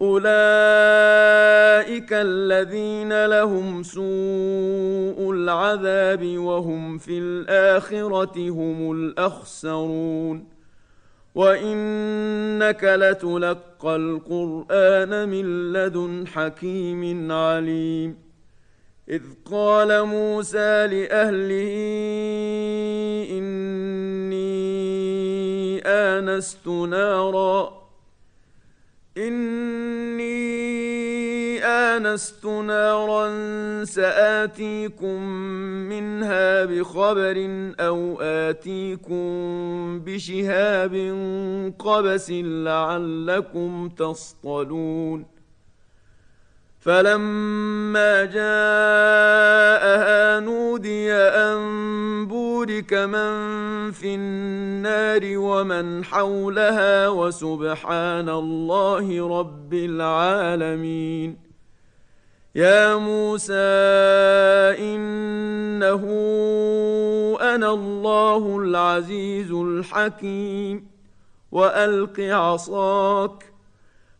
اولئك الذين لهم سوء العذاب وهم في الاخره هم الاخسرون وانك لتلقى القران من لدن حكيم عليم اذ قال موسى لاهله اني انست نارا إني آنست نارا سآتيكم منها بخبر أو آتيكم بشهاب قبس لعلكم تصطلون فلما جاءها بورك من في النار ومن حولها وسبحان الله رب العالمين يا موسى إنه أنا الله العزيز الحكيم وألق عصاك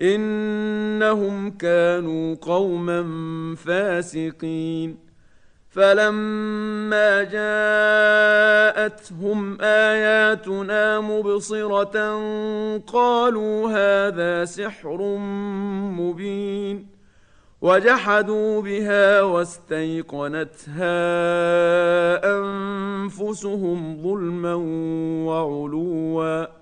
إنهم كانوا قوما فاسقين. فلما جاءتهم آياتنا مبصرة قالوا هذا سحر مبين. وجحدوا بها واستيقنتها أنفسهم ظلما وعلوا.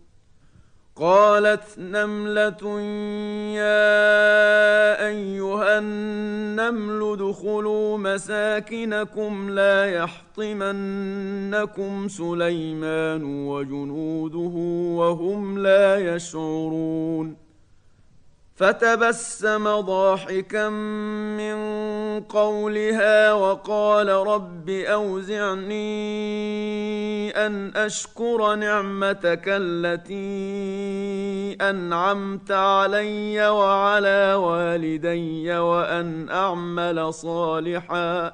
قالت نملة يا أيها النمل ادخلوا مساكنكم لا يحطمنكم سليمان وجنوده وهم لا يشعرون فتبسم ضاحكا من قولها وقال رب أوزعني أن أشكر نعمتك التي أنعمت علي وعلى والدي وأن أعمل صالحا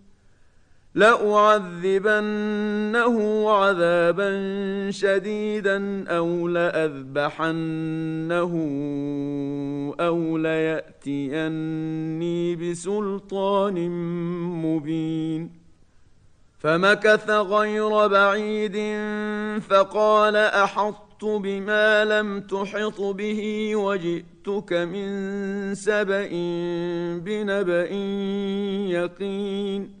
لأعذبنه عذابا شديدا أو لأذبحنه أو ليأتيني بسلطان مبين. فمكث غير بعيد فقال أحطت بما لم تحط به وجئتك من سبأ بنبأ يقين.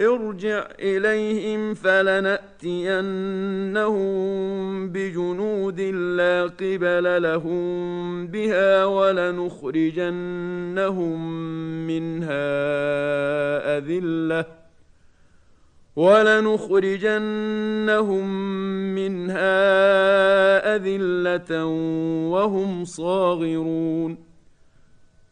ارجع إليهم فلنأتينهم بجنود لا قبل لهم بها ولنخرجنهم منها أذلة ولنخرجنهم منها أذلة وهم صاغرون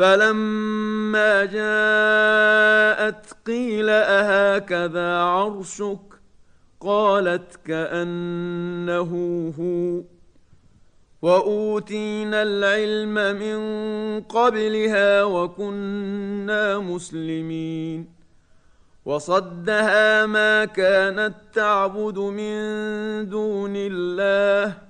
فلما جاءت قيل اهكذا عرشك قالت كانه هو واوتينا العلم من قبلها وكنا مسلمين وصدها ما كانت تعبد من دون الله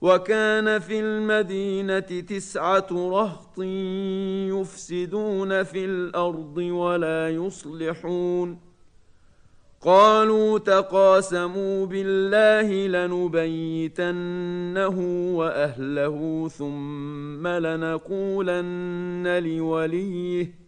وكان في المدينة تسعة رهط يفسدون في الأرض ولا يصلحون. قالوا تقاسموا بالله لنبيتنه وأهله ثم لنقولن لوليه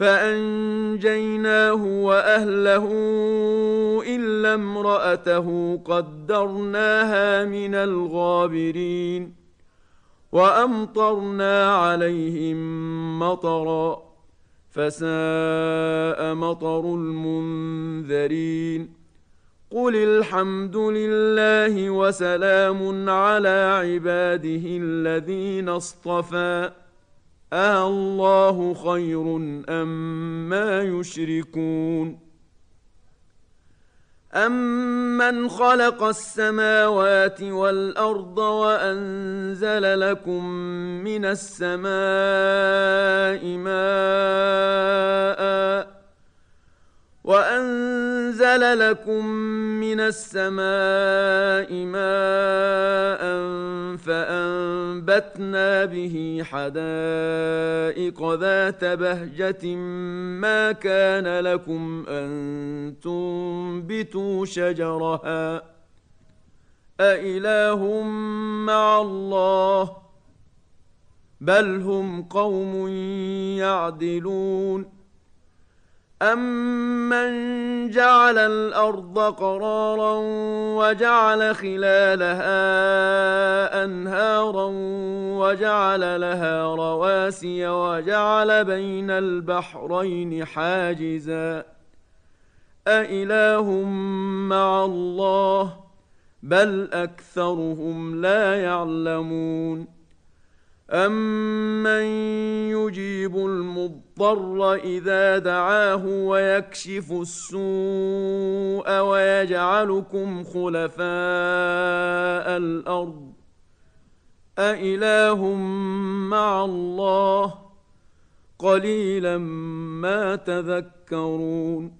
فأنجيناه وأهله إلا امرأته قدرناها من الغابرين وأمطرنا عليهم مطرا فساء مطر المنذرين قل الحمد لله وسلام على عباده الذين اصطفى آه الله خير أم ما يشركون أمن خلق السماوات والأرض وأنزل لكم من السماء ماءً وأنزل لكم من السماء ماء فأنبتنا به حدائق ذات بهجة ما كان لكم أن تنبتوا شجرها أإله مع الله بل هم قوم يعدلون أمن جعل الأرض قرارا وجعل خلالها أنهارا وجعل لها رواسي وجعل بين البحرين حاجزا أإله مع الله بل أكثرهم لا يعلمون أمن يجيب المضطر إذا دعاه ويكشف السوء ويجعلكم خلفاء الأرض أإله مع الله قليلا ما تذكرون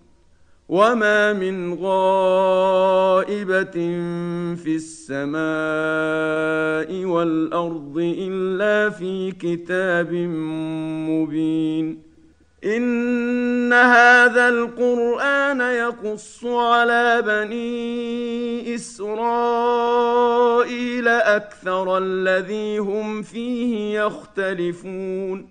وما من غائبه في السماء والارض الا في كتاب مبين ان هذا القران يقص على بني اسرائيل أكثر الذي هم فيه يختلفون